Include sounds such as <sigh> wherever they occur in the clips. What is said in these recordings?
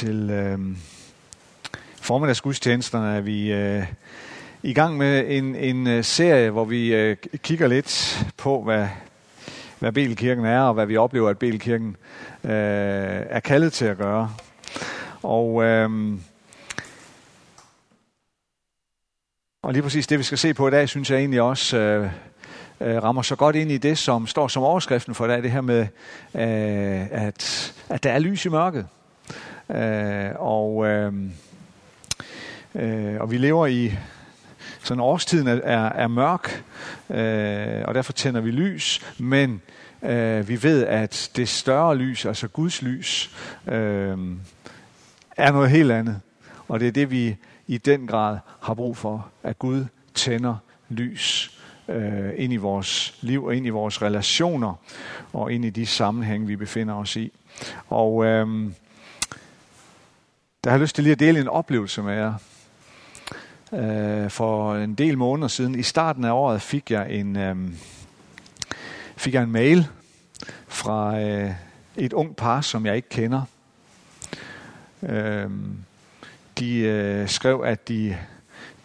til øh, formiddagsgudstjenesterne er vi øh, i gang med en, en øh, serie, hvor vi øh, kigger lidt på, hvad, hvad Belkirken er, og hvad vi oplever, at Belkirken øh, er kaldet til at gøre. Og, øh, og lige præcis det, vi skal se på i dag, synes jeg egentlig også øh, øh, rammer så godt ind i det, som står som overskriften for i dag, det her med, øh, at, at der er lys i mørket. Øh, og, øh, øh, og vi lever i sådan årstiden er, er, er mørk, øh, og derfor tænder vi lys, men øh, vi ved, at det større lys, altså Guds lys, øh, er noget helt andet. Og det er det, vi i den grad har brug for, at Gud tænder lys øh, ind i vores liv og ind i vores relationer og ind i de sammenhæng, vi befinder os i. Og øh, der har jeg lyst til lige at dele en oplevelse med jer. Øh, for en del måneder siden, i starten af året, fik jeg en, øh, fik jeg en mail fra øh, et ung par, som jeg ikke kender. Øh, de øh, skrev, at de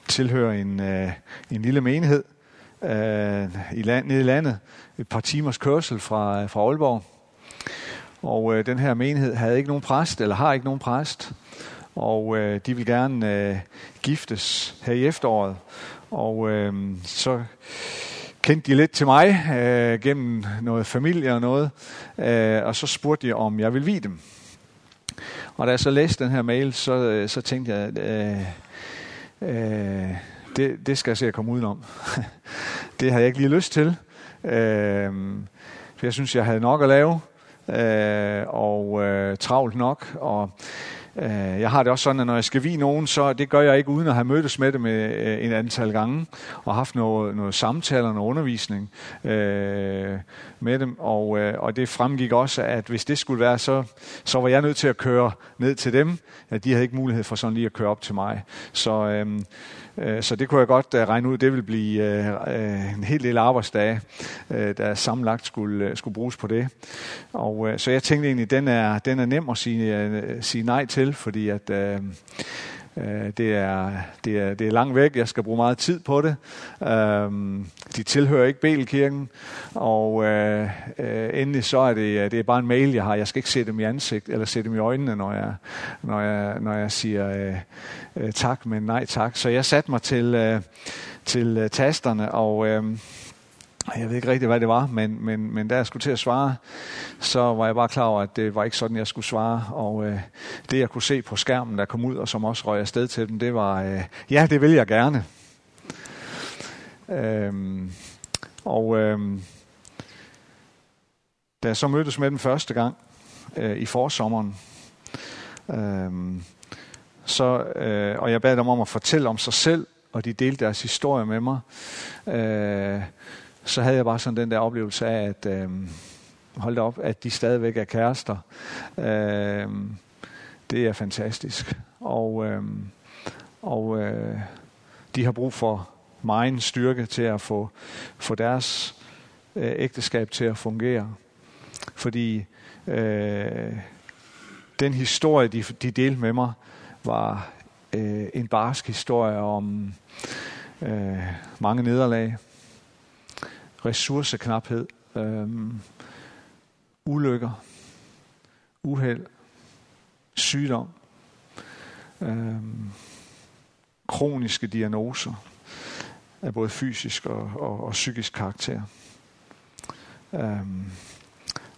tilhører en, øh, en lille menighed øh, i land, nede i landet, et par timers kørsel fra, øh, fra Aalborg. Og øh, den her menighed havde ikke nogen præst, eller har ikke nogen præst. Og øh, de vil gerne øh, giftes her i efteråret. Og øh, så kendte de lidt til mig øh, gennem noget familie og noget. Øh, og så spurgte de, om jeg ville vide dem. Og da jeg så læste den her mail, så, øh, så tænkte jeg, øh, øh, det, det skal jeg se at komme udenom. <laughs> det havde jeg ikke lige lyst til. Øh, for jeg synes, jeg havde nok at lave, øh, og øh, travlt nok. Og øh, jeg har det også sådan, at når jeg skal vi nogen, så det gør jeg ikke uden at have mødtes med dem øh, en antal gange, og haft noget, noget samtaler, noget undervisning øh, med dem. Og, øh, og det fremgik også, at hvis det skulle være, så, så var jeg nødt til at køre ned til dem. At de havde ikke mulighed for sådan lige at køre op til mig. Så... Øh, Øh, så det kunne jeg godt øh, regne ud, det vil blive øh, en hel del arbejdsdage, der sammenlagt skulle, skulle bruges på det. Og, så jeg tænkte egentlig, den er, den er nem at sige, sige nej til, fordi at Øh, det er, det, er, det er langt væk. Jeg skal bruge meget tid på det. Øhm, de tilhører ikke Belkirken. Og øh, øh, endelig så er det, det er bare en mail, jeg har. Jeg skal ikke se dem i ansigt eller se dem i øjnene, når jeg, når jeg, når jeg siger tak, men nej tak. Så jeg satte mig til, til tasterne, og jeg ved ikke rigtig, hvad det var, men, men, men da jeg skulle til at svare, så var jeg bare klar over, at det var ikke sådan, jeg skulle svare. Og øh, det, jeg kunne se på skærmen, der kom ud, og som også røg afsted til dem, det var, øh, ja, det vil jeg gerne. Øhm, og øh, da jeg så mødtes med den første gang øh, i forsommeren, øh, så, øh, og jeg bad dem om at fortælle om sig selv, og de delte deres historie med mig, øh, så havde jeg bare sådan den der oplevelse af, at øh, hold op, at de stadigvæk er kærester. Øh, det er fantastisk. Og, øh, og øh, de har brug for meget styrke til at få, få deres øh, ægteskab til at fungere. Fordi øh, den historie, de, de delte med mig, var øh, en barsk historie om øh, mange nederlag, ressourceknaphed, øh, ulykker, uheld, sygdom, øh, kroniske diagnoser af både fysisk og, og, og psykisk karakter. Øh,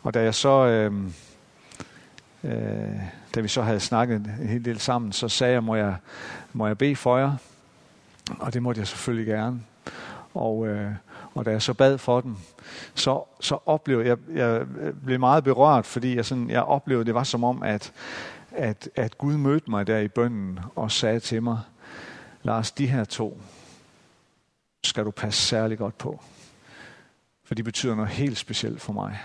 og da jeg så øh, øh, da vi så havde snakket en hel del sammen, så sagde jeg, må jeg, må jeg bede for jer? Og det måtte jeg selvfølgelig gerne. Og, øh, og da jeg så bad for dem, så, så oplevede jeg, jeg blev meget berørt, fordi jeg, sådan, jeg oplevede, det var som om, at, at, at Gud mødte mig der i bønden og sagde til mig, Lars, de her to skal du passe særlig godt på. For de betyder noget helt specielt for mig.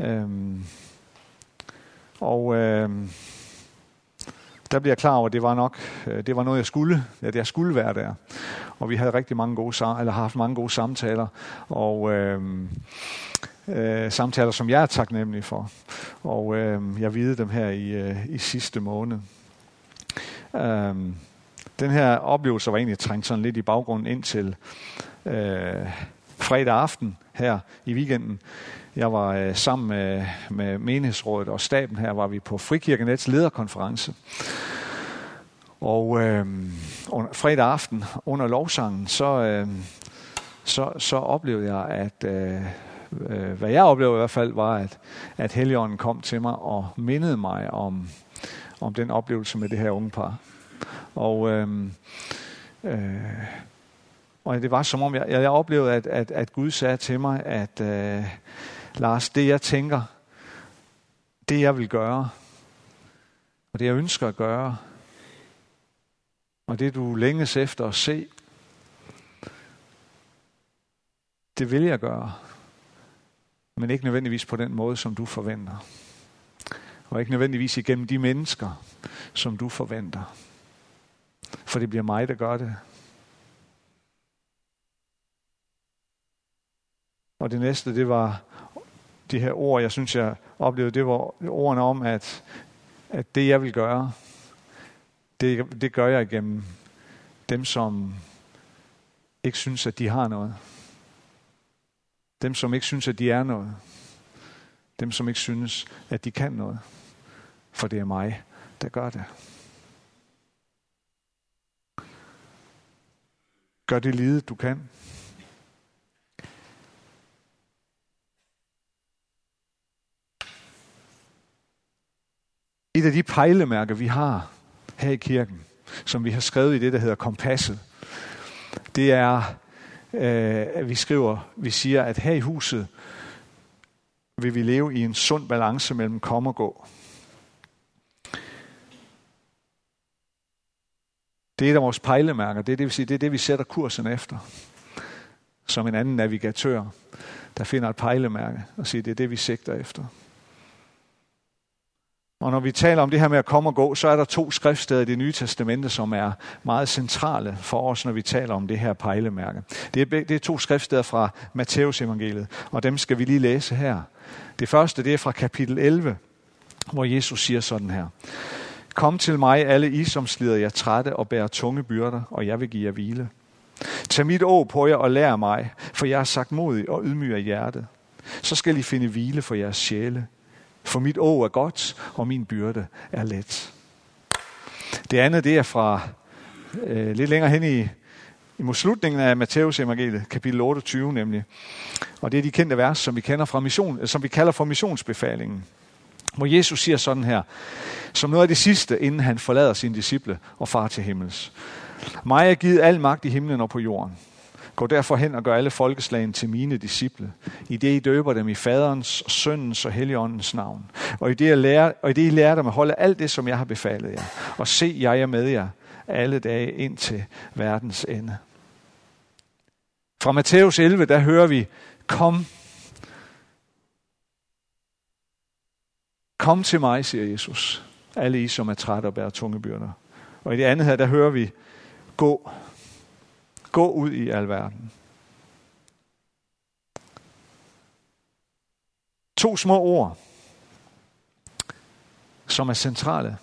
Øhm, og øhm, der blev jeg klar over, at det var nok øh, det var noget, jeg skulle, at jeg skulle være der. Og vi havde rigtig mange gode, eller har haft mange gode samtaler. Og øh, øh, samtaler, som jeg er taknemmelig for. Og øh, jeg videde dem her i, øh, i sidste måned. Øh, den her oplevelse var egentlig trængt sådan lidt i baggrunden indtil øh, fredag aften her i weekenden. Jeg var øh, sammen med, med menighedsrådet og staben her, var vi på Frikirkenets lederkonference. Og øh, under, fredag aften under lovsangen, så, øh, så, så oplevede jeg, at øh, øh hvad jeg oplevede i hvert fald, var, at, at Helligånden kom til mig og mindede mig om, om den oplevelse med det her unge par. Og, øh, øh, og det var som om, jeg, jeg oplevede, at, at, at Gud sagde til mig, at øh, Lars, det jeg tænker, det jeg vil gøre, og det jeg ønsker at gøre, og det du længes efter at se, det vil jeg gøre. Men ikke nødvendigvis på den måde, som du forventer. Og ikke nødvendigvis igennem de mennesker, som du forventer. For det bliver mig, der gør det. Og det næste, det var de her ord, jeg synes, jeg oplevede, det var ordene om, at, at det, jeg vil gøre, det, det gør jeg igennem dem, som ikke synes, at de har noget. Dem, som ikke synes, at de er noget. Dem, som ikke synes, at de kan noget. For det er mig, der gør det. Gør det lide, du kan. Et af de pejlemærker, vi har her i kirken, som vi har skrevet i det, der hedder kompasset, det er, øh, at vi skriver, vi siger, at her i huset vil vi leve i en sund balance mellem kom og gå. Det er et af vores pejlemærker. Det er det, vi siger, det er det, vi sætter kursen efter. Som en anden navigatør, der finder et pejlemærke og siger, det er det, vi sigter efter. Og når vi taler om det her med at komme og gå, så er der to skriftsteder i det nye testamente, som er meget centrale for os, når vi taler om det her pejlemærke. Det er, det er to skriftsteder fra Matteus evangeliet, og dem skal vi lige læse her. Det første, det er fra kapitel 11, hvor Jesus siger sådan her. Kom til mig, alle I, som slider jer trætte og bærer tunge byrder, og jeg vil give jer hvile. Tag mit å på jer og lær mig, for jeg er sagt modig og ydmyg af hjertet. Så skal I finde hvile for jeres sjæle. For mit å er godt, og min byrde er let. Det andet, det er fra øh, lidt længere hen i, i slutningen af Matteus evangeliet, kapitel 28 nemlig. Og det er de kendte vers, som vi, kender fra mission, øh, som vi kalder for missionsbefalingen. Hvor Jesus siger sådan her, som noget af det sidste, inden han forlader sine disciple og far til himmels. Mig er givet al magt i himlen og på jorden. Gå derfor hen og gør alle folkeslagene til mine disciple, i det I døber dem i faderens, søndens og helligåndens navn. Og i det, lærer, og i det I lærer dem at holde alt det, som jeg har befalet jer. Og se, jeg er med jer alle dage ind til verdens ende. Fra Matthæus 11, der hører vi, kom, kom til mig, siger Jesus, alle I, som er trætte og bærer tunge byrder. Og i det andet her, der hører vi, gå, gå ud i alverden. To små ord, som er centrale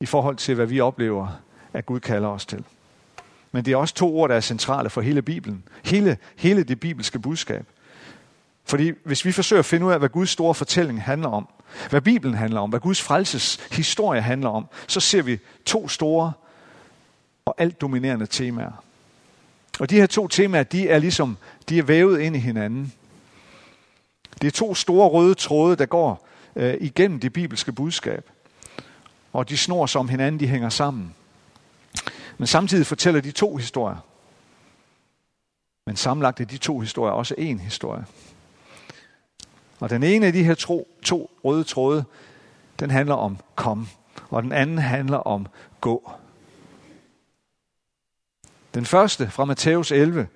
i forhold til, hvad vi oplever, at Gud kalder os til. Men det er også to ord, der er centrale for hele Bibelen. Hele, hele det bibelske budskab. Fordi hvis vi forsøger at finde ud af, hvad Guds store fortælling handler om, hvad Bibelen handler om, hvad Guds frelses historie handler om, så ser vi to store og alt dominerende temaer. Og de her to temaer, de er ligesom, de er vævet ind i hinanden. Det er to store røde tråde, der går øh, igennem det bibelske budskab. Og de snor sig om hinanden, de hænger sammen. Men samtidig fortæller de to historier. Men sammenlagt er de to historier også en historie. Og den ene af de her to, to røde tråde, den handler om kom, og den anden handler om gå. Den første fra Matthæus 11.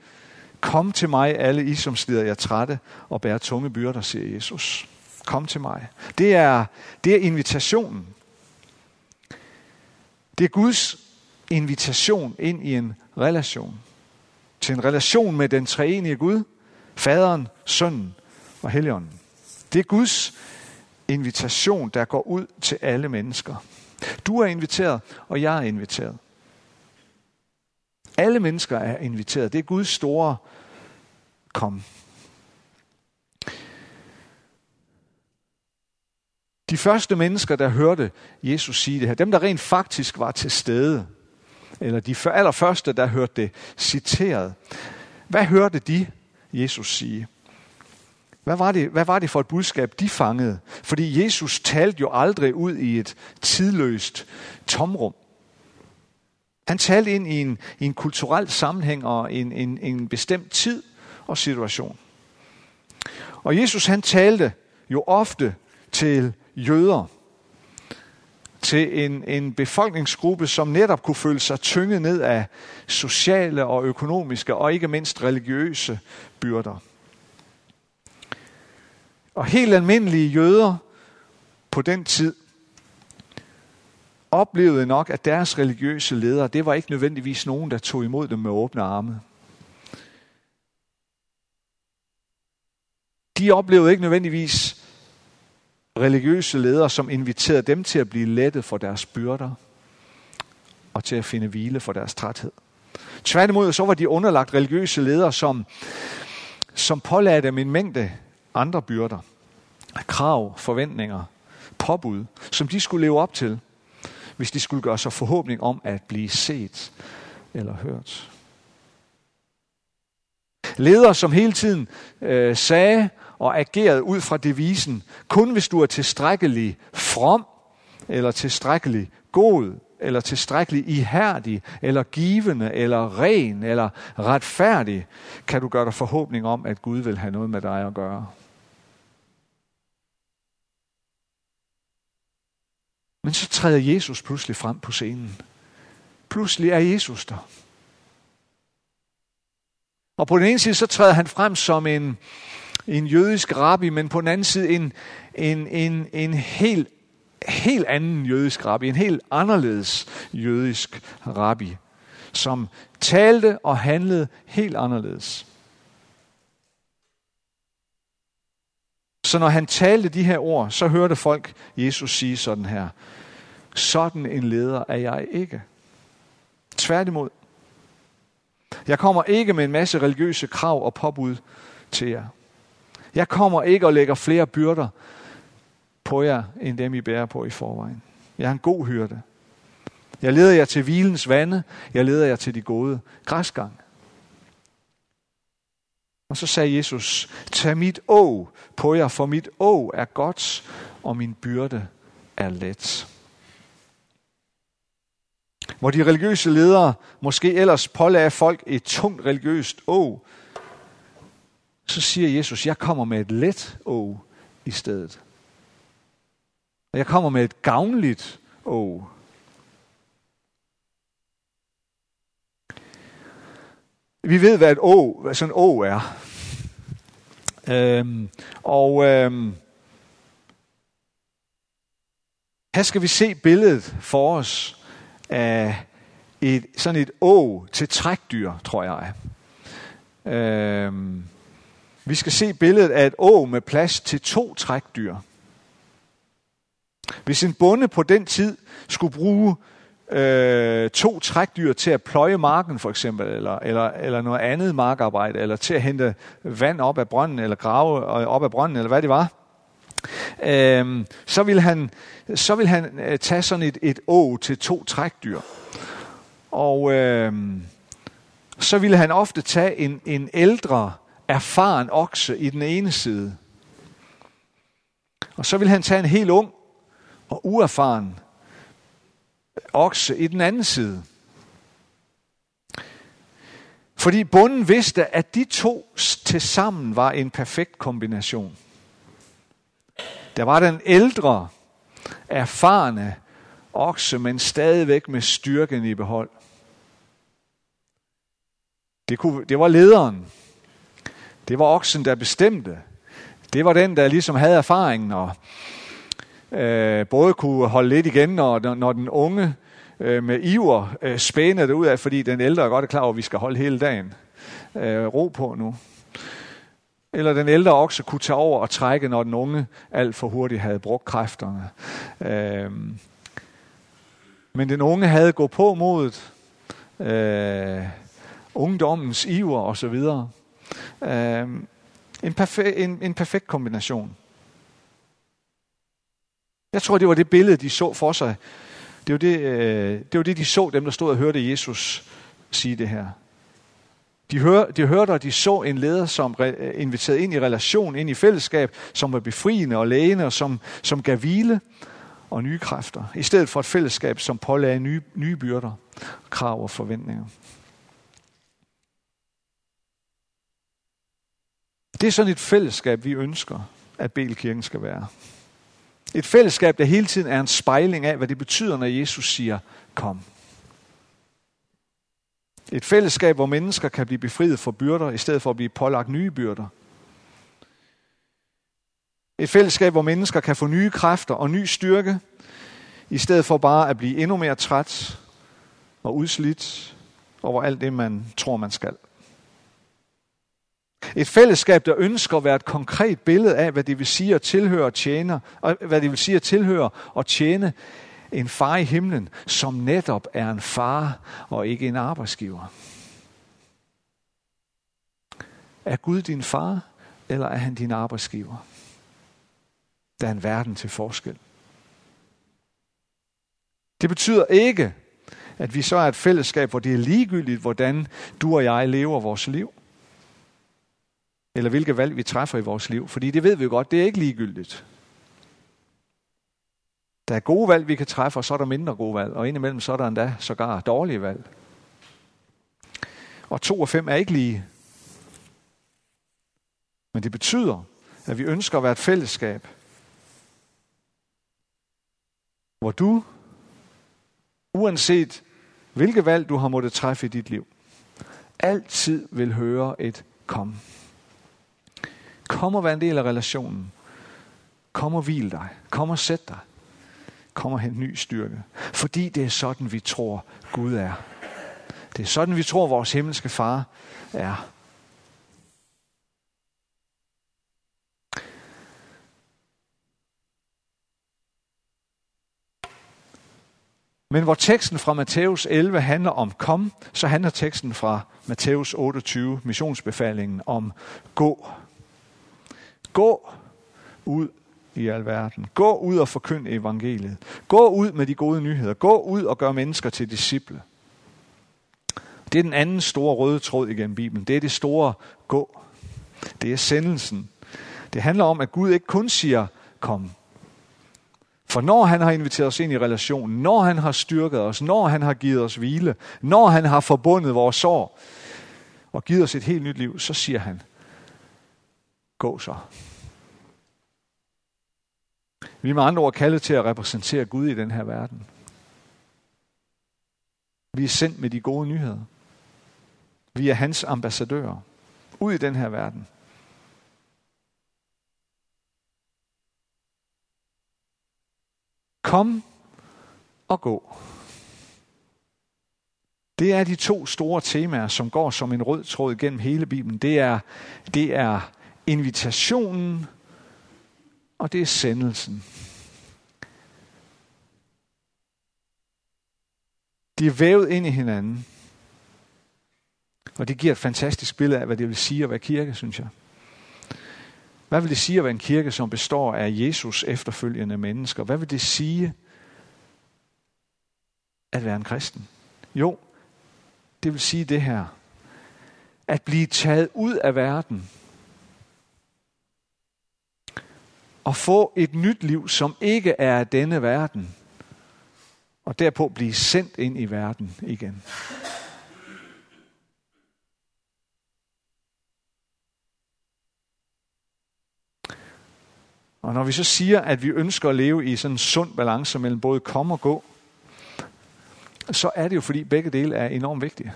Kom til mig, alle I, som slider jer trætte og bærer tunge byrder, siger Jesus. Kom til mig. Det er, det er invitationen. Det er Guds invitation ind i en relation. Til en relation med den treenige Gud, Faderen, Sønnen og Helligånden. Det er Guds invitation, der går ud til alle mennesker. Du er inviteret, og jeg er inviteret. Alle mennesker er inviteret. Det er Guds store kom. De første mennesker, der hørte Jesus sige det her, dem der rent faktisk var til stede, eller de allerførste, der hørte det citeret, hvad hørte de Jesus sige? Hvad var, det, hvad var det for et budskab, de fangede? Fordi Jesus talte jo aldrig ud i et tidløst tomrum. Han talte ind i en, i en kulturel sammenhæng og en, en, en bestemt tid og situation. Og Jesus han talte jo ofte til jøder, til en, en befolkningsgruppe, som netop kunne føle sig tynget ned af sociale og økonomiske og ikke mindst religiøse byrder. Og helt almindelige jøder på den tid oplevede nok, at deres religiøse ledere, det var ikke nødvendigvis nogen, der tog imod dem med åbne arme. De oplevede ikke nødvendigvis religiøse ledere, som inviterede dem til at blive lettet for deres byrder og til at finde hvile for deres træthed. Tværtimod så var de underlagt religiøse ledere, som, som pålagde dem en mængde andre byrder, krav, forventninger, påbud, som de skulle leve op til, hvis de skulle gøre sig forhåbning om at blive set eller hørt. Ledere, som hele tiden øh, sagde og agerede ud fra devisen, kun hvis du er tilstrækkelig from, eller tilstrækkelig god, eller tilstrækkelig ihærdig, eller givende, eller ren, eller retfærdig, kan du gøre dig forhåbning om, at Gud vil have noget med dig at gøre. Men så træder Jesus pludselig frem på scenen. Pludselig er Jesus der. Og på den ene side, så træder han frem som en, en jødisk rabbi, men på den anden side en, en, en, en helt, helt anden jødisk rabbi, en helt anderledes jødisk rabbi, som talte og handlede helt anderledes. Så når han talte de her ord, så hørte folk Jesus sige sådan her. Sådan en leder er jeg ikke. Tværtimod. Jeg kommer ikke med en masse religiøse krav og påbud til jer. Jeg kommer ikke og lægger flere byrder på jer, end dem I bærer på i forvejen. Jeg er en god hyrde. Jeg leder jer til hvilens vande. Jeg leder jer til de gode græsgange. Og så sagde Jesus, tag mit å på jer, for mit å er godt, og min byrde er let. Hvor de religiøse ledere måske ellers pålagde folk et tungt religiøst å, så siger Jesus, jeg kommer med et let å i stedet. Og jeg kommer med et gavnligt å. Vi ved, hvad et å, hvad sådan en å er. Øhm, og øhm, her skal vi se billedet for os af et, sådan et å til trækdyr, tror jeg. Øhm, vi skal se billedet af et å med plads til to trækdyr. Hvis en bonde på den tid skulle bruge øh, to trækdyr til at pløje marken for eksempel, eller, eller, eller noget andet markarbejde, eller til at hente vand op af brønden, eller grave øh, op af brønden, eller hvad det var, øh, så vil han, så vil han øh, tage sådan et, et å til to trækdyr. Og øh, så ville han ofte tage en, en ældre erfaren okse i den ene side. Og så vil han tage en helt ung og uerfaren okse i den anden side. Fordi bunden vidste, at de to til sammen var en perfekt kombination. Der var den ældre, erfarne okse, men stadigvæk med styrken i behold. Det, kunne, det var lederen. Det var oksen, der bestemte. Det var den, der ligesom havde erfaringen og øh, både kunne holde lidt igen, når, når den unge øh, med iver øh, spæner det ud af, fordi den ældre er godt klar over, at vi skal holde hele dagen. Øh, ro på nu. Eller den ældre okse kunne tage over og trække, når den unge alt for hurtigt havde brugt kræfterne. Øh, men den unge havde gået på modet, øh, ungdommens iver osv. Øh, en, perfe- en, en perfekt kombination. Jeg tror, det var det billede, de så for sig. Det var det, øh, det, var det de så, dem der stod og hørte Jesus sige det her. De, hør, de hørte, og de så en leder, som re, øh, inviterede ind i relation, ind i fællesskab, som var befriende og lægende, og som, som gav hvile og nye kræfter, i stedet for et fællesskab, som pålagde nye, nye byrder, krav og forventninger. Det er sådan et fællesskab, vi ønsker, at Belkirken skal være. Et fællesskab, der hele tiden er en spejling af, hvad det betyder, når Jesus siger, kom. Et fællesskab, hvor mennesker kan blive befriet fra byrder, i stedet for at blive pålagt nye byrder. Et fællesskab, hvor mennesker kan få nye kræfter og ny styrke, i stedet for bare at blive endnu mere træt og udslidt over alt det, man tror, man skal. Et fællesskab, der ønsker at være et konkret billede af, hvad det vil sige at tilhøre og tjene, og hvad det vil sige at tilhøre og tjene en far i himlen, som netop er en far og ikke en arbejdsgiver. Er Gud din far, eller er han din arbejdsgiver? Der er en verden til forskel. Det betyder ikke, at vi så er et fællesskab, hvor det er ligegyldigt, hvordan du og jeg lever vores liv. Eller hvilke valg vi træffer i vores liv. Fordi det ved vi jo godt, det er ikke ligegyldigt. Der er gode valg, vi kan træffe, og så er der mindre gode valg. Og indimellem så er der endda sågar dårlige valg. Og to og fem er ikke lige. Men det betyder, at vi ønsker at være et fællesskab, hvor du, uanset hvilke valg du har måttet træffe i dit liv, altid vil høre et kom. Kom og vær en del af relationen. Kom og hvil dig. Kom og sæt dig. Kom og hent ny styrke. Fordi det er sådan, vi tror, Gud er. Det er sådan, vi tror, vores himmelske far er. Men hvor teksten fra Matthæus 11 handler om kom, så handler teksten fra Matthæus 28, missionsbefalingen, om gå. Gå ud i alverden. Gå ud og forkynd evangeliet. Gå ud med de gode nyheder. Gå ud og gør mennesker til disciple. Det er den anden store røde tråd igennem Bibelen. Det er det store gå. Det er sendelsen. Det handler om, at Gud ikke kun siger, kom. For når han har inviteret os ind i relationen, når han har styrket os, når han har givet os hvile, når han har forbundet vores sår og givet os et helt nyt liv, så siger han, gå så. Vi er med andre ord kaldet til at repræsentere Gud i den her verden. Vi er sendt med de gode nyheder. Vi er hans ambassadører ud i den her verden. Kom og gå. Det er de to store temaer, som går som en rød tråd gennem hele Bibelen. Det er, det er invitationen og det er sendelsen. De er vævet ind i hinanden. Og det giver et fantastisk billede af, hvad det vil sige at være kirke, synes jeg. Hvad vil det sige at være en kirke, som består af Jesus efterfølgende mennesker? Hvad vil det sige at være en kristen? Jo, det vil sige det her. At blive taget ud af verden og få et nyt liv, som ikke er af denne verden, og derpå blive sendt ind i verden igen. Og når vi så siger, at vi ønsker at leve i sådan en sund balance mellem både kom og gå, så er det jo fordi begge dele er enormt vigtige.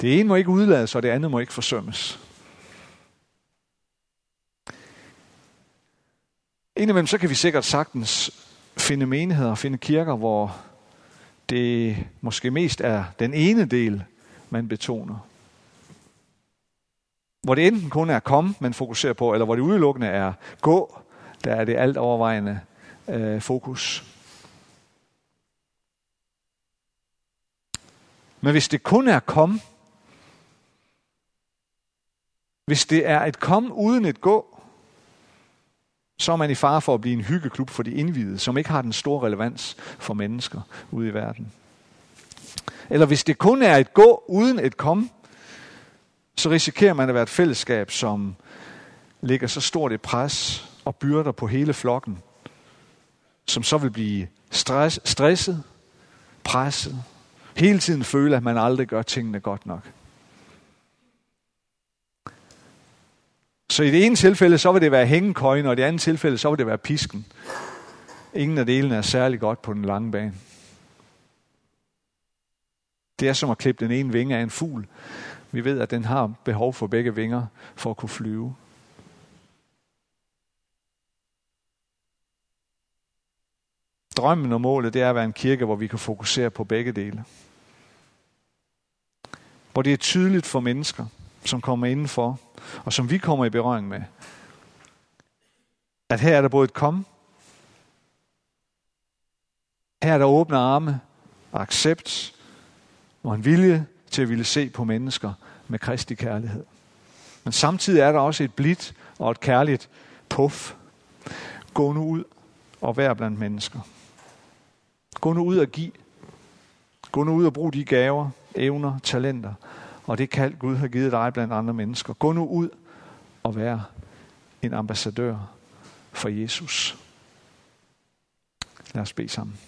Det ene må ikke udlades, og det andet må ikke forsømmes. Indimellem så kan vi sikkert sagtens finde menigheder og finde kirker, hvor det måske mest er den ene del, man betoner. Hvor det enten kun er kom, man fokuserer på, eller hvor det udelukkende er gå, der er det alt overvejende øh, fokus. Men hvis det kun er kom, hvis det er et kom uden et gå, så er man i fare for at blive en hyggeklub for de indvidede, som ikke har den store relevans for mennesker ude i verden. Eller hvis det kun er et gå uden et kom, så risikerer man at være et fællesskab, som lægger så stort et pres og byrder på hele flokken, som så vil blive stress, stresset, presset, hele tiden føle, at man aldrig gør tingene godt nok. Så i det ene tilfælde, så vil det være hængekøjen, og i det andet tilfælde, så vil det være pisken. Ingen af delene er særlig godt på den lange bane. Det er som at klippe den ene vinge af en fugl. Vi ved, at den har behov for begge vinger for at kunne flyve. Drømmen og målet, det er at være en kirke, hvor vi kan fokusere på begge dele. Hvor det er tydeligt for mennesker, som kommer indenfor, og som vi kommer i berøring med, at her er der både et kom, her er der åbne arme og accept og en vilje til at ville se på mennesker med kristig kærlighed. Men samtidig er der også et blidt og et kærligt puff. Gå nu ud og vær blandt mennesker. Gå nu ud og giv. Gå nu ud og brug de gaver, evner, talenter og det kald Gud har givet dig blandt andre mennesker. Gå nu ud og vær en ambassadør for Jesus. Lad os bede sammen.